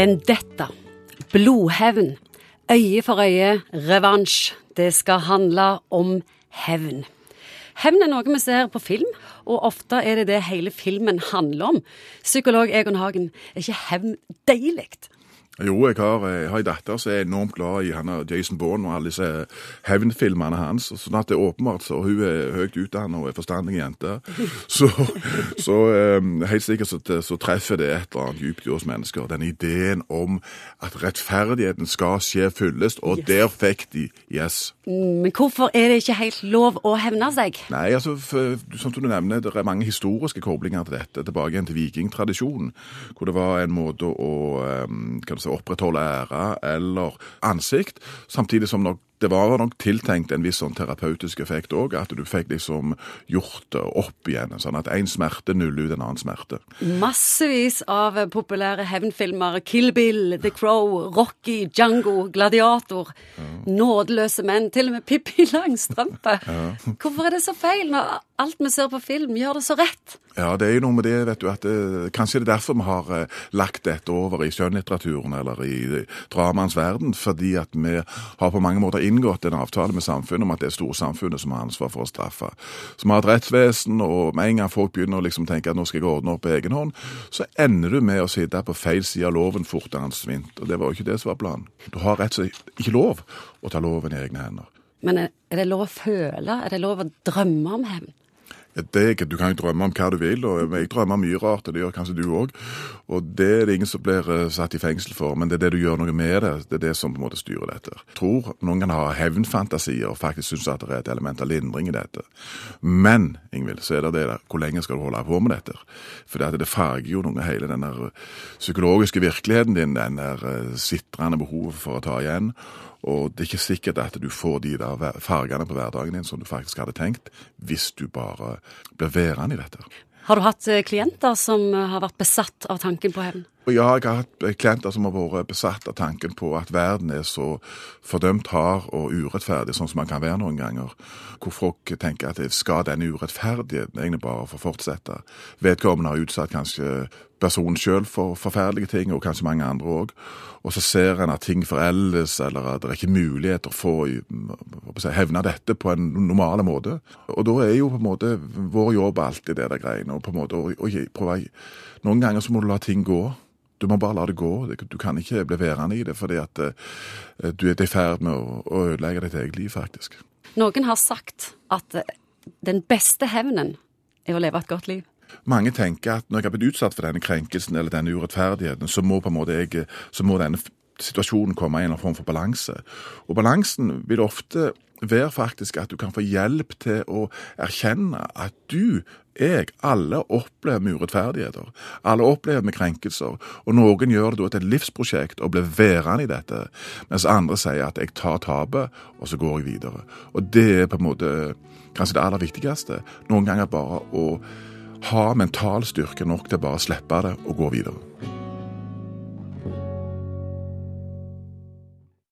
Vendetta. Blodhevn. Øye for øye. Revansj. Det skal handle om hevn. Hevn er noe vi ser på film, og ofte er det det hele filmen handler om. Psykolog Egon Hagen, er ikke hevn deilig? Jo, jeg har, jeg har en datter som er enormt glad i han Jason Bourne og alle disse hevnfilmene hans. sånn at det er åpenbart så Hun er høyt utdannet og er forstandig jente. Så, så um, helt sikkert så, så, treffer det et eller annet dypt i oss mennesker. Den ideen om at rettferdigheten skal skje fyllest, og yes. der fikk de yes. Mm, men hvorfor er det ikke helt lov å hevne seg? Nei, altså, for, som du nevner, det er mange historiske koblinger til dette. Tilbake igjen til vikingtradisjonen, hvor det var en måte å um, kan du opprettholde ære eller ansikt, samtidig som nok det var nok tiltenkt en viss sånn terapeutisk effekt òg, at du fikk liksom gjort det opp igjen. Sånn at én smerte nuller ut en annen smerte. Massevis av populære hevnfilmer. Kill Bill, The Crow, Rocky, Django, Gladiator. Ja. Nådeløse menn. Til og med Pippi Langstrømpe. Ja. Hvorfor er det så feil når alt vi ser på film, gjør det så rett? Ja, det er jo noe med det, vet du, at det, eh, kanskje det er derfor vi har eh, lagt dette over i skjønnlitteraturen eller i dramaens verden, fordi at vi har på mange måter inngått en avtale med samfunnet om at det er storsamfunnet som har ansvar for å straffe. Så vi har et rettsvesen, og med en gang folk begynner å liksom tenke at nå skal jeg ordne opp på egen hånd, så ender du med å sitte på feil side av loven fortere enn svint. Og det var jo ikke det som var planen. Du har rett og slett ikke lov å ta loven i egne hender. Men er det lov å føle? Er det lov å drømme om hevn? Det, du kan jo drømme om hva du vil, og jeg drømmer mye rart, og det gjør kanskje du òg. Og det er det ingen som blir eh, satt i fengsel for, men det er det du gjør noe med det. Det er det som på en måte styrer dette. Jeg tror noen kan ha hevnfantasier og faktisk synes at det er et element av lindring i dette. Men Ingvild, så er det det der, hvor lenge skal du holde på med dette? For det, det farger jo noe hele den der psykologiske virkeligheten din, den der eh, sitrende behovet for å ta igjen. Og det er ikke sikkert at du får de der fargene på hverdagen din som du faktisk hadde tenkt, hvis du bare blir værende i dette. Har du hatt eh, klienter som eh, har vært besatt av tanken på hevn? Ja, jeg har hatt eh, klienter som har vært besatt av tanken på at verden er så fordømt hard og urettferdig, sånn som man kan være noen ganger. Hvor folk tenker at skal denne urettferdigheten egentlig bare få fortsette? Vedkommende har utsatt kanskje personen sjøl for forferdelige ting, og kanskje mange andre òg. Og så ser en at ting foreldes, eller at det er ikke muligheter for å hevne dette på en normal måte. Og da er jo på en måte vår jobb alltid det der greiene. og på en måte å, prøve, Noen ganger så må du la ting gå. Du må bare la det gå. Du kan ikke bli værende i det, fordi at uh, du er i ferd med å ødelegge ditt eget liv, faktisk. Noen har sagt at den beste hevnen er å leve et godt liv. Mange tenker at når jeg har blitt utsatt for denne krenkelsen eller denne urettferdigheten, så må på en måte jeg, så må denne situasjonen komme i en form for balanse. Og balansen vil ofte være faktisk at du kan få hjelp til å erkjenne at du, jeg, alle opplever med urettferdigheter. Alle opplever med krenkelser. Og noen gjør det da til et livsprosjekt og blir værende i dette, mens andre sier at jeg tar tapet, og så går jeg videre. Og det er på en måte kanskje det aller viktigste. Noen ganger bare å ha mental styrke nok til å bare slippe det og gå videre.